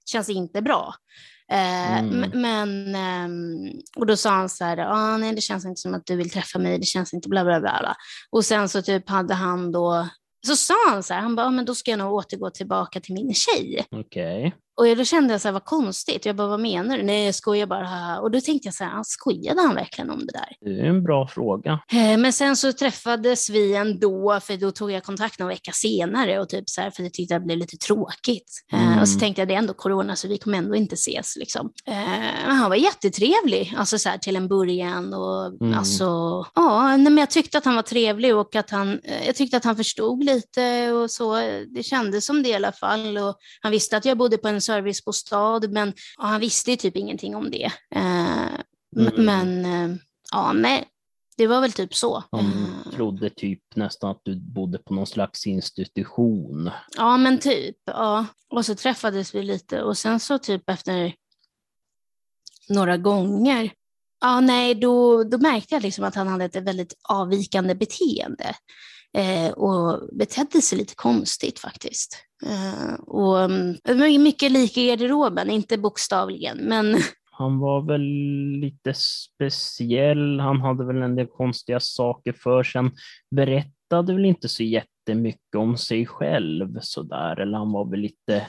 känns inte bra. Eh, Mm. Men, ehm, och då sa han så här, ah, nej det känns inte som att du vill träffa mig, det känns inte bla bla. bla. Och sen så typ hade han då, så sa han så här, han bara, men då ska jag nog återgå tillbaka till min tjej. Okej. Och då kände jag så här, vad konstigt. Jag bara, vad menar du? Nej, jag skojar bara. haha. Och då tänkte jag så här, ah, skojade han verkligen om det där? Det är en bra fråga. Eh, Men sen så träffades vi ändå, för då tog jag kontakt någon vecka senare och typ så här, för jag tyckte att det blev lite tråkigt. Eh, Mm. Och så tänkte jag, det är ändå corona så vi kommer ändå inte ses. Liksom. Eh, Men han var jättetrevlig, alltså så här, till en början. Och, Mm. alltså, ja, men jag tyckte att han var trevlig och att han, jag tyckte att han förstod lite och så. Det kändes som det i alla fall. Och han visste att jag bodde på en servicebostad, men ja, han visste ju typ ingenting om det. Eh, Mm. Men eh, ja, nej, det var väl typ så. Han Eh, trodde typ nästan att du bodde på någon slags institution. Ja, men typ. Ja. Och så träffades vi lite och sen så typ efter några gånger, ja nej, då, då märkte jag liksom att han hade ett väldigt avvikande beteende eh, och betedde sig lite konstigt faktiskt. Eh, och mm, mycket lik i garderoben, inte bokstavligen, men Han var väl lite speciell. Han hade väl en del konstiga saker för sig. Han berättade väl inte så jättemycket om sig själv sådär. Eller han var väl lite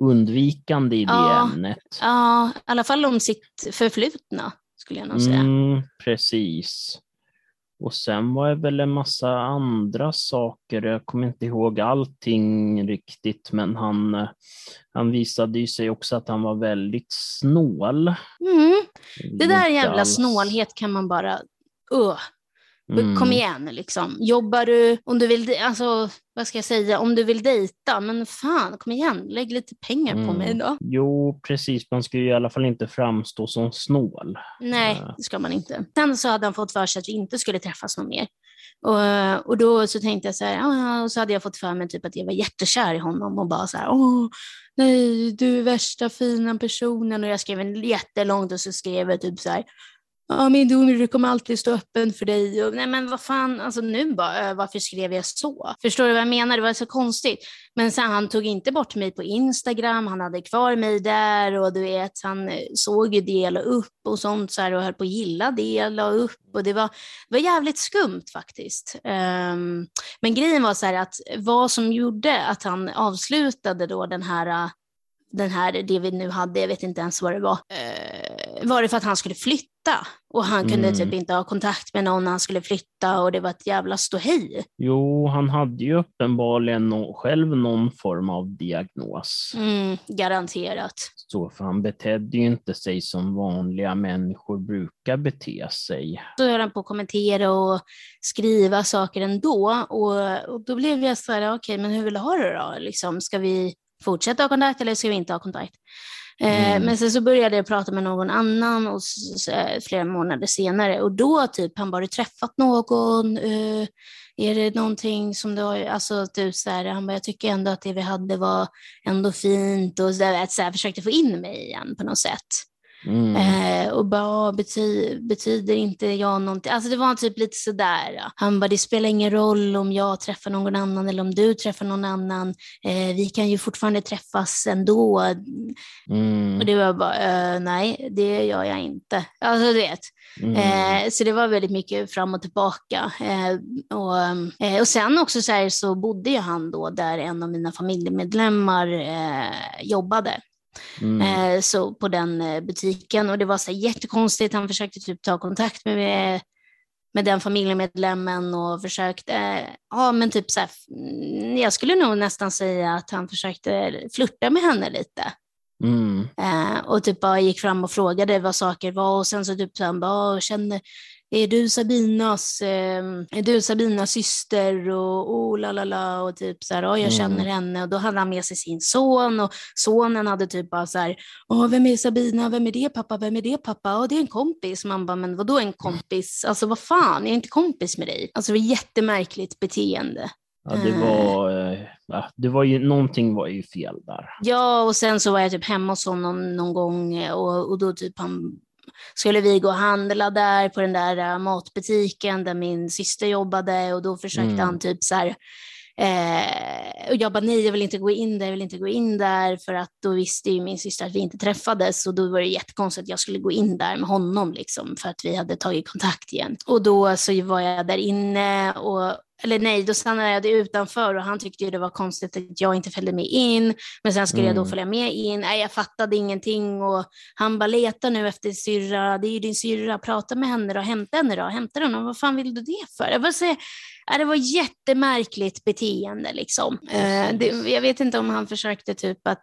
undvikande i det Ja. ämnet. ja, i alla fall om sitt förflutna skulle jag nog säga. Mm, precis. Och sen var det väl en massa andra saker. Jag kommer inte ihåg allting riktigt, men han, eh, han visade ju sig också att han var väldigt snål. Mm. Det där jävla alls- snålhet kan man bara... Uh. Mm. Kom igen, liksom. Jobbar du, om du vill, alltså, vad ska jag säga, om du vill dejta, men fan, kom igen, lägg lite pengar på Mm. mig då. Jo, precis. Man ska ju i alla fall inte framstå som snål. Nej, Ja. det ska man inte. Sen så hade han fått för sig att vi inte skulle träffas någon mer. Och, och då så tänkte jag så här, "Ah", och så hade jag fått för mig typ att jag var jättekär i honom och bara så här, åh, nej, du är värsta fina personen. Och jag skrev en jättelångt och så skrev jag typ så här, ja, min dom kommer alltid stå öppen för dig. Och, nej, men vad fan, alltså nu bara, eh, varför skrev jag så? Förstår du vad jag menar? Det var så konstigt. Men sen han tog inte bort mig på Instagram, han hade kvar mig där och du vet, han eh, såg ju det, la upp och sånt så här och höll på att gilla det, la upp och det var, det var jävligt skumt faktiskt. Um, men grejen var så här att vad som gjorde att han avslutade då den här eh, den här, det vi nu hade, jag vet inte ens vad det var, eh, var det för att han skulle flytta och han kunde Mm. typ inte ha kontakt med någon när han skulle flytta och det var ett jävla ståhej. Jo, han hade ju uppenbarligen nå- själv någon form av diagnos. Mm, garanterat. Så, för han betedde ju inte sig som vanliga människor brukar bete sig. Så höll han på att kommentera och skriva saker ändå. Och, och då blev jag så här, okej, men hur vill du ha det då? Liksom, ska vi fortsätta ha kontakt eller ska vi inte ha kontakt? Eh, Mm. Men sen så började jag prata med någon annan och eh, flera månader senare och då typ, han bara, har du träffat någon? Eh, är det någonting som du har, alltså typ så här, han bara, jag tycker ändå att det vi hade var ändå fint och så där, så här, försökte få in mig igen på något sätt. Mm. Eh, och bara, "Ah, bety, betyder inte jag någonting? Alltså det var typ lite sådär. ja. Han bara, det spelar ingen roll om jag träffar någon annan eller om du träffar någon annan. Eh, vi kan ju fortfarande träffas ändå. Mm. Och det var bara, eh, nej, det gör jag inte. Alltså du vet. Mm. Eh, så det var väldigt mycket fram och tillbaka. Eh, och, eh, och sen också så, här, så bodde ju han då där en av mina familjemedlemmar jobbade. Mm. Eh, så på den eh, butiken och det var så här jättekonstigt. Han försökte typ ta kontakt med, med den familjemedlemmen och försökte, eh, ja men typ så här, mm, jag skulle nog nästan säga att han försökte flirta med henne lite. Mm. Och typ bara gick fram och frågade vad saker var och sen så typ så han bara, "Åh, känner, är du Sabinas, eh, är du Sabinas syster och oh, la la la och typ så här, ja jag känner Mm. henne och då hade han med sig sin son och sonen hade typ bara så här, Åh, vem är Sabina, vem är det pappa, vem är det pappa, ja det är en kompis. Man bara, men vadå en kompis, alltså vad fan, jag är inte kompis med dig. Alltså det var jättemärkligt beteende. Ja, det var, eh, ja, det var ju, någonting var ju fel där. Ja, och sen så var jag typ hemma hos honom någon gång eh, och, och då typ han skulle vi gå och handla där på den där eh, matbutiken där min syster jobbade och då försökte Mm. han typ så här Eh, och jag bara nej, jag vill inte gå in där, jag vill inte gå in där för att då visste ju min syster att vi inte träffades och då var det jättekonstigt att jag skulle gå in där med honom liksom för att vi hade tagit kontakt igen. Och då så var jag där inne och eller nej, då stannade jag utanför och han tyckte ju det var konstigt att jag inte följde med in. Men sen skulle jag då Mm. följa med in. Nej, jag fattade ingenting och han bara letar nu efter syrra. Det är ju din syrra. Prata med henne då. Hämta henne då. Hämta den. Vad fan vill du det för? Jag bara säger, ja, det var jättemärkligt beteende liksom. Eh, det, jag vet inte om han försökte typ att,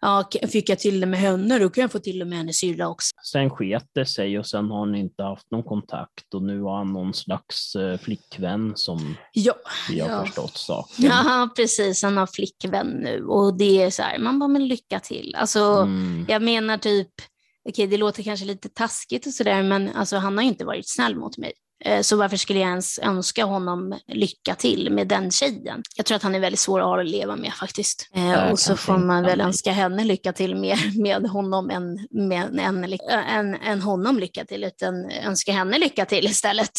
ja, fick jag till det med henne då kan jag få till det med hennes syrra också. Sen sket det sig och sen har han inte haft någon kontakt och nu har han någon slags eh, flickvän som Ja, vi har Ja. förstått saken. ja precis. Han har flickvän nu och det är så här, man bara, men lycka till. Alltså, Mm. Jag menar typ, okej det låter kanske lite taskigt och sådär, men alltså, han har ju inte varit snäll mot mig. Eh, Så varför skulle jag ens önska honom lycka till med den tjejen? Jag tror att han är väldigt svår att leva med faktiskt. Eh, Jag och så får man väl önska henne lycka till mer med honom än, med, än, än, än honom lycka till, utan önska henne lycka till istället.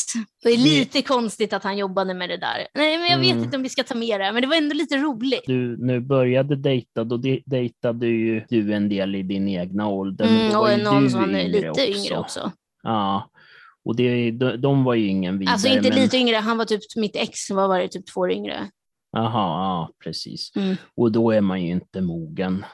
Det är lite konstigt att han jobbade med det där. Nej, men jag vet Mm. inte om vi ska ta med det, men det var ändå lite roligt. Du nu började dejta, då de- dejtade ju du en del i din egna ålder. Mm, och någon som är lite yngre också. Ja, och det, de, de var ju ingen vidare. Alltså inte men... lite yngre, han var typ mitt ex, var det, typ två år yngre. Jaha, ja, precis. Mm. Och då är man ju inte mogen.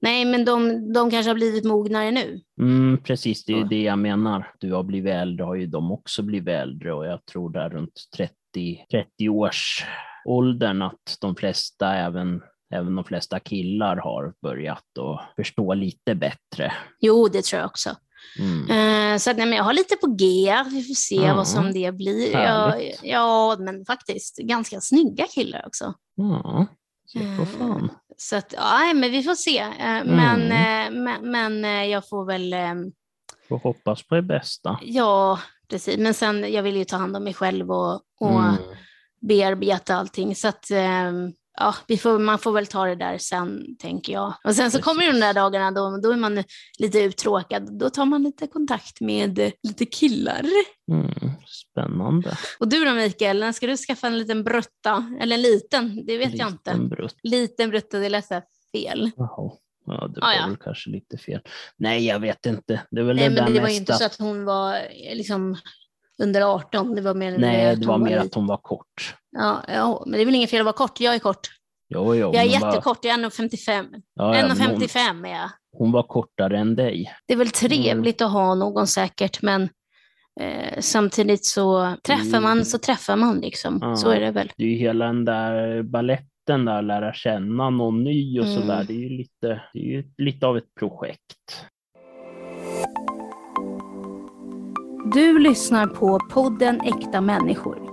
Nej, men de, de kanske har blivit mognare nu. Mm, precis, det är Ja. det jag menar. Du har blivit äldre, har ju de också blivit äldre och jag tror där runt 30, 30 års åldern att de flesta, även, även de flesta killar har börjat att förstå lite bättre. Jo, det tror jag också. Mm. Eh, så att, nej, men jag har lite på G, vi får se Ja. vad som det blir. Ja, ja, men faktiskt ganska snygga killar också. Ja, på Mm. fan. Så att, ja, men vi får se. Eh, men, eh, men, men eh, jag får väl, eh, Får hoppas på det bästa. ja, precis. Men sen, jag vill ju ta hand om mig själv och, och Mm. bearbeta allting. Så att, eh, ja, vi får, man får väl ta det där sen, tänker jag. Och sen så kommer ju de där dagarna då, då är man lite uttråkad. Då tar man lite kontakt med lite killar. Mm. Spännande. Och du då Mikael, när ska du skaffa en liten brutta? Eller en liten, det vet jag inte. Liten brutt. Liten brutta, det lät fel. Jaha. Ja, det Ah, var ja. väl kanske lite fel. Nej, jag vet inte. Det är väl Nej, det där men det var ju inte så att hon var liksom under 18. Det var mer Nej, det hon var mer att hon var kort. Ja, ja, men det är väl inget fel att vara kort. Jag är kort. Jo, jo, Jag är men bara- jättekort, jag är 1,55. Ja, ja, men hon, 1,55 är jag. hon var kortare än dig. Det är väl trevligt att ha någon säkert, men eh, samtidigt så träffar man Mm. så träffar man liksom. Ja. Så är det väl. Det är ju hela den där balletten där, lära känna någon ny och Mm. sådär. Det är ju lite, det är ju lite av ett projekt. Du lyssnar på podden Äkta människor.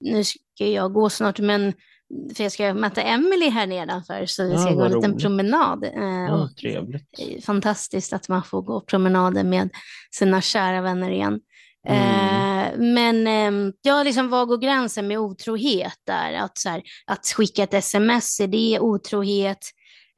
Nu ska jag gå snart, men för jag ska möta Emily här nedanför, så vi Ja, ska gå en vad liten roligt. promenad. Eh, Ja, trevligt. fantastiskt att man får gå promenader med sina kära vänner igen. Mm. Eh, men eh, ja, liksom, var går gränsen med otrohet där? Att, så här, att skicka ett sms, är det otrohet?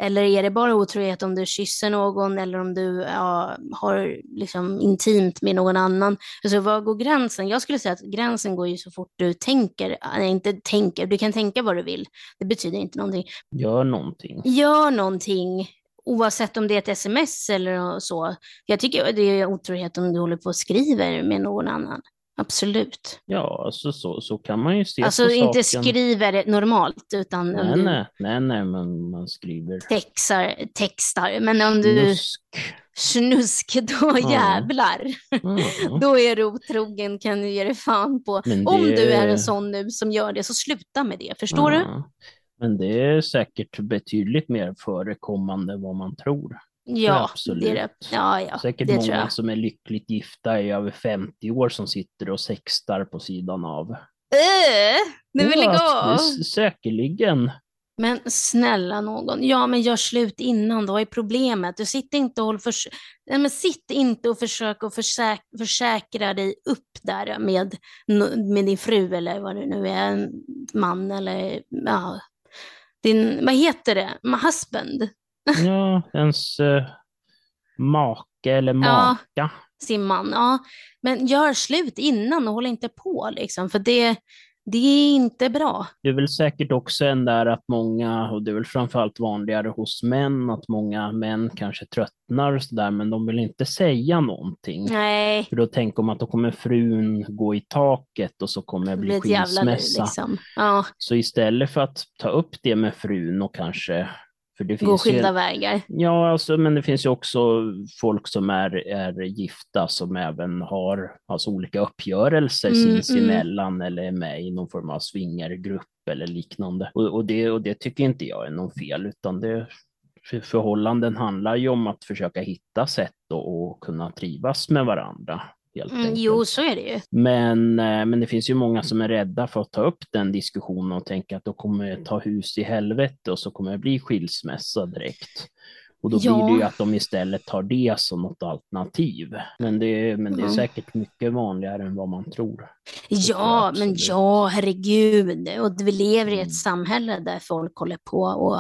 Eller är det bara otrohet om du kysser någon eller om du ja, har liksom, intimt med någon annan? Alltså, var går gränsen? Jag skulle säga att gränsen går ju så fort du tänker, nej, inte tänker, du kan tänka vad du vill. Det betyder inte någonting. Gör någonting. Gör någonting, oavsett om det är ett sms eller så. Jag tycker det är otrohet om du håller på och skriver med någon annan. Absolut. Ja, alltså så, så kan man ju se Alltså på inte saken. skriver normalt, utan om Nej, du nej, nej, nej, men man skriver textar, textar. Men om du nusk. snusk, då Ja. jävlar. Mm. Då är du otrogen, kan du ge dig fan på. Men Om det- du är en sån nu som gör det, så sluta med det. Förstår du? Ja. Men det är säkert betydligt mer förekommande än vad man tror. Ja, absolut. det är det. Ja, ja, Säkert det många som är lyckligt gifta i över 50 år som sitter och sextar på sidan av. Äh, nu vill Ja, jag är Säkerligen. Men snälla någon, ja men gör slut innan, då vad är problemet? Du sitter inte och för... Nej, men sitt inte och försök att försäk... försäkra dig upp där med, med din fru eller vad det nu är, en man eller ja, din, vad heter det, husband, Ja, ens eh, make eller maka. sin man. Ja, men gör slut innan och håll inte på liksom, för det, det är inte bra. Det är väl säkert också en där att många, och det är väl framförallt vanligare hos män, att många män kanske tröttnar och sådär, men de vill inte säga någonting. Nej, För då tänker de att då kommer frun gå i taket och så kommer det det bli liv skilsmässa. liksom. Ja, Så istället för att ta upp det med frun och kanske, för det gå finns skilda ju, vägar. ja, alltså, men det finns ju också folk som är, är gifta som även har alltså, olika uppgörelser Mm, sinsemellan eller är med i någon form av swingergrupp eller liknande. Och, och, det, och det tycker inte jag är något fel, utan det för förhållanden handlar ju om att försöka hitta sätt och, och kunna trivas med varandra. Helt Mm, enkelt. jo, så är det ju. Men, eh, men det finns ju många som är rädda för att ta upp den diskussionen och tänka att då kommer det ta hus i helvete och så kommer det bli skilsmässa direkt. Och då Ja. blir det ju att de istället tar det som något alternativ. Men det, är- men det är Ja. säkert mycket vanligare än vad man tror. Ja, men ja, herregud. Och vi lever i Mm. ett samhälle där folk håller på och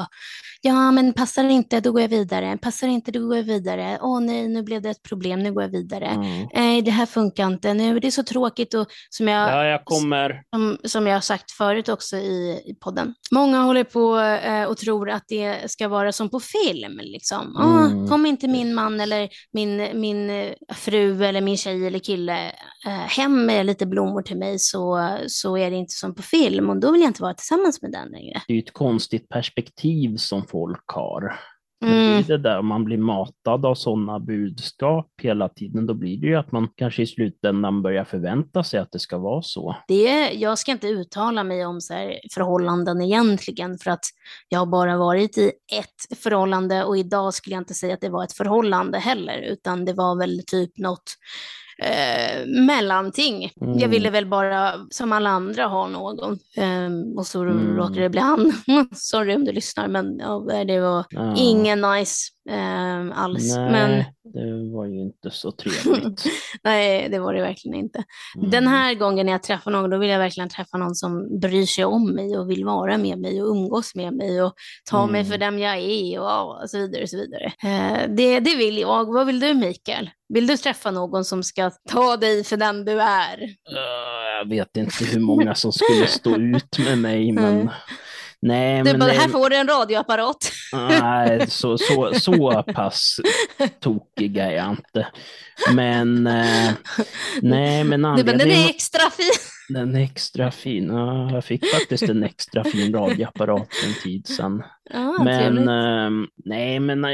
ja, men passar det inte, då går jag vidare. Passar inte, då går jag vidare. Åh nej, nu blev det ett problem, nu går jag vidare. Mm. Nej, det här funkar inte. Nu, det är så tråkigt och som jag, Ja, jag kommer. som, som jag har sagt förut också i, i podden. Många håller på eh, och tror att det ska vara som på film. Liksom. Ah, Mm. Kom inte min man eller min, min eh, fru eller min tjej eller kille eh, hem med lite blommor till mig så, så är det inte som på film och då vill jag inte vara tillsammans med den längre. Det är ett konstigt perspektiv som folk har. Mm. Det, det där, om man blir matad av sådana budskap hela tiden, då blir det ju att man kanske i slutändan börjar förvänta sig att det ska vara så. Det, jag ska inte uttala mig om så förhållanden egentligen, för att jag har bara varit i ett förhållande och idag skulle jag inte säga att det var ett förhållande heller, utan det var väl typ något eh, mellanting. Mm. Jag ville väl bara, som alla andra, ha någon. Eh, och så mm. råkade det bli han. Sorry om du lyssnar, men ja, det var ja. ingen nice eh, alls. Nej, men... det var ju inte så trevligt. Nej, det var det verkligen inte. Mm. Den här gången när jag träffar någon, då vill jag verkligen träffa någon som bryr sig om mig och vill vara med mig och umgås med mig och ta mm. mig för den jag är och, så vidare. Och så vidare. Eh, det, det vill jag. Vad vill du, Mikael? Vill du träffa någon som ska ta dig för den du är? Uh, jag vet inte hur många som skulle stå ut med mig, men Nej, du men bara, här får du en radioapparat. Nej, så, så, så pass tokiga är jag inte. Men, eh, nej, men anledningen... Du bara, den är extra fin. Den är extra fin. Ja, jag fick faktiskt en extra fin radioapparat en tid sedan. Ah, men eh, nej, men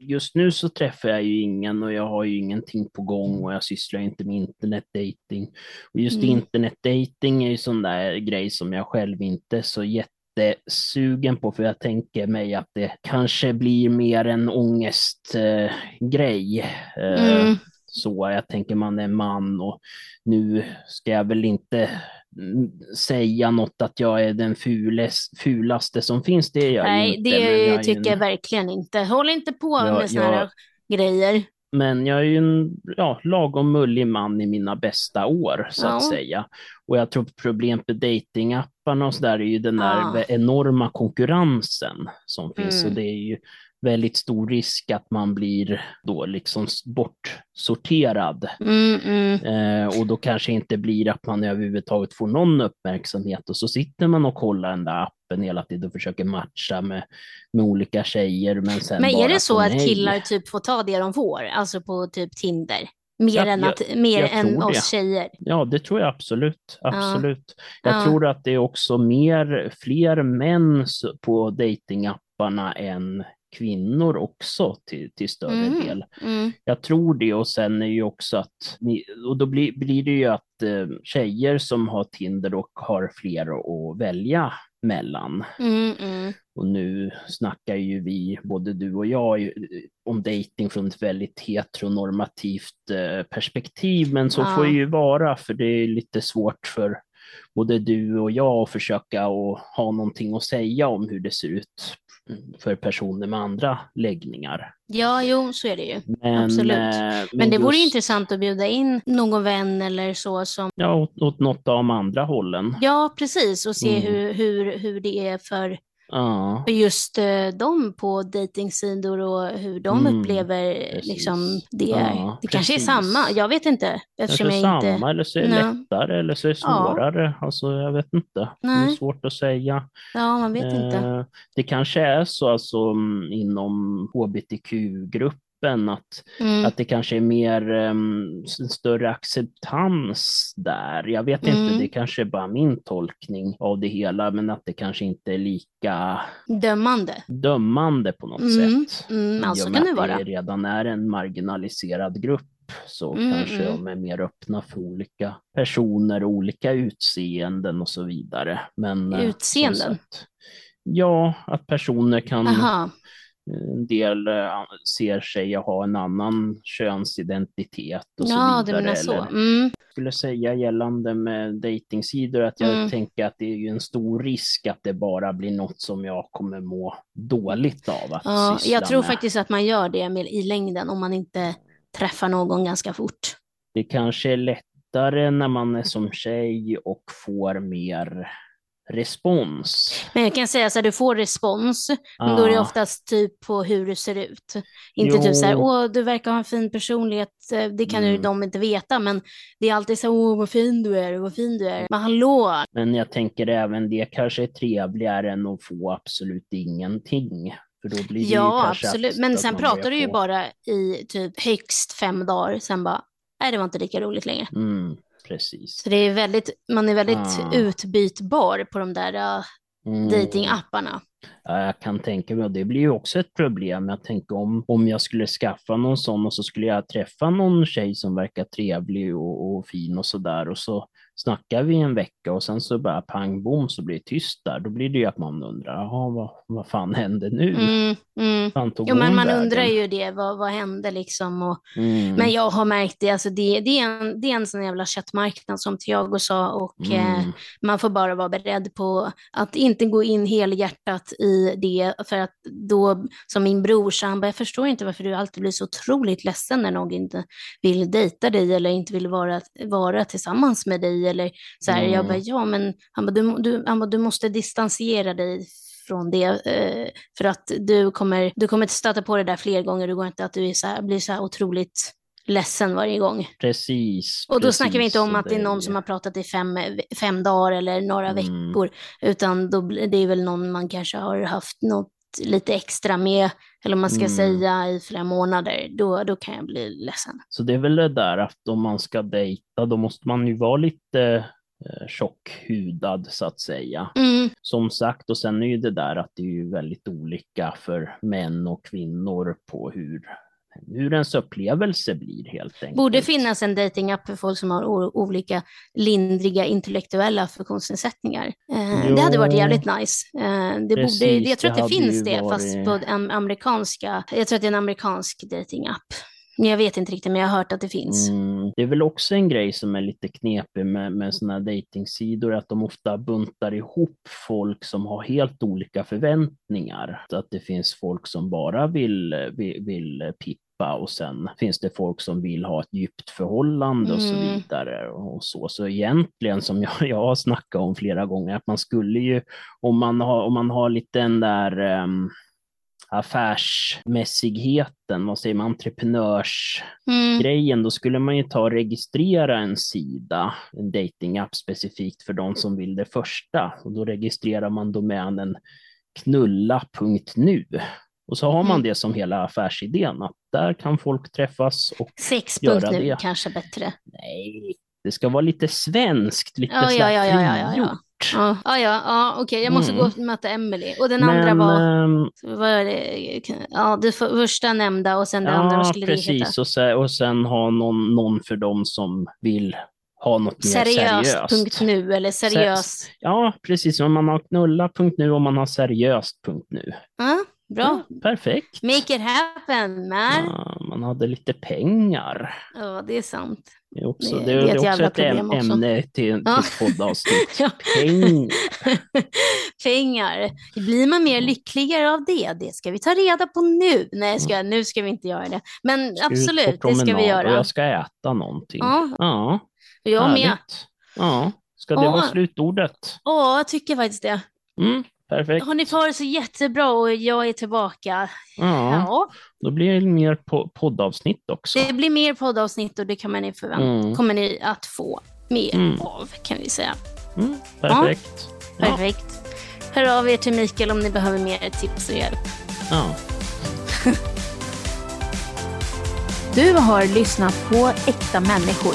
just nu så träffar jag ju ingen och jag har ju ingenting på gång och jag sysslar inte med internetdating. Och just mm. internetdating är ju sån där grej som jag själv inte är så jätte jättesugen på, för jag tänker mig att det kanske blir mer en ångestgrej. Eh, mm. Så jag tänker man är man och nu ska jag väl inte säga något att jag är den fules, fulaste som finns, det är jag Nej, inte. Det tycker jag verkligen inte. Håll inte på jag, med sådana här grejer. Men jag är ju en ja, lagom mullig man i mina bästa år, så ja. att säga. Och jag tror problemet med datingapparna och så där är ju den där ja. enorma konkurrensen som finns. Mm. Och det är ju väldigt stor risk att man blir då liksom bortsorterad. Mm, mm. Eh, och då kanske inte blir att man överhuvudtaget får någon uppmärksamhet och så sitter man och kollar den där appen hela tiden och försöker matcha med, med olika tjejer. Men, sen men är det så att killar typ får ta det de får, alltså på typ Tinder? Mer ja, än, att, mer än oss tjejer. Ja, det tror jag absolut. absolut. Ja. Jag ja. tror att det är också mer, fler män på datingapparna än kvinnor också till, till större mm. del. Mm. Jag tror det och sen är ju också att, och då blir, blir det ju att eh, tjejer som har Tinder och har fler att välja mellan. Mm, mm. Och nu snackar ju vi, både du och jag, om dating från ett väldigt heteronormativt eh, perspektiv, men så får det ju vara, för det är lite svårt för både du och jag att försöka och ha någonting att säga om hur det ser ut för personer med andra läggningar. Ja, jo, så är det ju. Men, Absolut. Eh, men, men det just... vore intressant att bjuda in någon vän eller så som... Ja, åt, åt något av de andra hållen. Ja, precis, och se mm. hur, hur, hur det är för Ja. Just uh, dem på dejtingsidor och hur de mm, upplever liksom, det. Ja, det kanske är samma, jag vet inte. Kanske jag samma inte... eller så är det lättare eller så är det svårare. Ja. Alltså, jag vet inte. Nej. Det är svårt att säga. Ja, man vet eh, inte. Det kanske är så alltså, mm, inom hbtq-grupp öppen, att, mm. att det kanske är mer um, större acceptans där. Jag vet mm. inte, det kanske är bara min tolkning av det hela, men att det kanske inte är lika dömande, dömande på något mm. sätt. Mm, alltså kan det vara. det redan är en marginaliserad grupp så mm, kanske mm. de är mer öppna för olika personer, olika utseenden och så vidare. Men, eh, Utseenden? Sagt, ja, att personer kan Aha. En del eh, ser sig ha en annan könsidentitet och så ja, vidare. Menar så. Mm. Jag skulle säga gällande med dejtingsidor att jag mm. tänker att det är ju en stor risk att det bara blir något som jag kommer må dåligt av att ja, syssla Jag tror med. faktiskt att man gör det med, i längden om man inte träffar någon ganska fort. Det kanske är lättare när man är som tjej och får mer respons. Men jag kan säga så här, du får respons, ah. men då är det oftast typ på hur du ser ut. Inte jo. typ så här, åh, du verkar ha en fin personlighet, eh, det kan mm. ju de inte veta, men det är alltid så här, åh, vad fin du är, vad fin du är. Men hallå! Men jag tänker även det kanske är trevligare än att få absolut ingenting. För då blir det ja, absolut. Men sen pratar du ju bara i typ högst fem dagar, sen bara, nej, det var inte lika roligt längre. Mm precis. Så det är väldigt, man är väldigt ah. utbytbar på de där uh, Mm. datingapparna. Ja, jag kan tänka mig, och det blir ju också ett problem. Jag tänker om, om jag skulle skaffa någon sån och så skulle jag träffa någon tjej som verkar trevlig och, och fin och sådär och så snackar vi en vecka och sen så bara pang bom så blir det tyst där. Då blir det ju att man undrar, jaha vad, vad fan hände nu? Mm, mm. Fan Jo, men man vägen? undrar ju det, vad, vad hände liksom? Och, Mm. Men jag har märkt det, alltså det, det, är en, det är en sån jävla köttmarknad som Thiago sa och eh, Mm. man får bara vara beredd på att inte gå in helhjärtat i det för att då, som min bror sa, han bara, jag förstår inte varför du alltid blir så otroligt ledsen när någon inte vill dejta dig eller inte vill vara, vara tillsammans med dig eller så här. Jag Mm. bara, ja men, han bara, du, du, han bara, du måste distansera dig från det eh, för att du kommer, du kommer stöta på det där fler gånger, det går inte att du så här, blir så här otroligt ledsen varje gång. Precis. Och då precis, snackar vi inte om att det är någon som har pratat i fem, fem dagar eller några Mm. veckor, utan då, det är väl någon man kanske har haft något lite extra med, eller man ska Mm. säga i flera månader, då, då kan jag bli ledsen. Så det är väl det där att om man ska dejta då måste man ju vara lite eh, tjockhudad så att säga. Mm, Som sagt, och sen är ju det där att det är ju väldigt olika för män och kvinnor på hur, hur ens upplevelse blir helt enkelt. borde finnas en datingapp för folk som har olika lindriga intellektuella funktionsnedsättningar. Eh, det hade varit jävligt nice. Eh, det borde, Precis, jag tror det att det hade finns det, fast på den amerikanska, jag tror att det är en amerikansk datingapp. Men jag vet inte riktigt, men jag har hört att det finns. Mm, det är väl också en grej som är lite knepig med, med sådana här dejtingsidor, att de ofta buntar ihop folk som har helt olika förväntningar. Att det finns folk som bara vill, vill, vill pippa och sen finns det folk som vill ha ett djupt förhållande och så Mm. vidare. Och så. så egentligen, som jag, jag har snackat om flera gånger, att man skulle ju, om man har, om man har lite den där ehm, affärsmässigheten, vad säger man, entreprenörsgrejen, Mm. då skulle man ju ta och registrera en sida, en datingapp specifikt för de som vill det första. Och då registrerar man domänen knulla.nu. Och så har man Mm. det som hela affärsidén, att där kan folk träffas och Sex göra nu det. kanske bättre. nej, det ska vara lite svenskt, lite Ja, så ja, ja, ja, ja, ja. Ja, ja, ja, ja okej, jag måste Mm. gå och möta Emily. Och den andra Men, var, ehm, vad är det? Ja, det för- första nämnda och sen det andra, vad skulle det heta? precis. Och sen, och sen ha någon, någon för dem som vill ha något mer Seriöst, seriöst. punkt nu, eller seriös. Ja, precis. Om man har knulla.nu och man har seriöst.nu. Ja, bra. Ja, perfekt. Make it happen, man. Ja, man hade lite pengar. Ja, det är sant. Det är, också, Det- det, det är är ett också ett äm- problem också. ämne till, till Ja. poddavsnitt. Ja. Pengar. Pengar. Blir man mer lyckligare av det? Det ska vi ta reda på nu. Nej, ska, nu ska vi inte göra det. Men Ska absolut, det ska vi göra. Och jag ska äta någonting. Ja, Ja, jag med. härligt. Ja, ska det Ja. vara slutordet? Ja, jag tycker faktiskt det. Mm, perfekt. Har ni får det så jättebra och jag är tillbaka. Ja, Ja, då blir det mer po- poddavsnitt också. det blir mer poddavsnitt och det kan man förvänta, Mm. kommer ni att få mer Mm. av, kan vi säga. Mm, perfekt. Ja, Perfekt. Hör av er till Mikael om ni behöver mer tips och hjälp. ja. Du har lyssnat på Äkta människor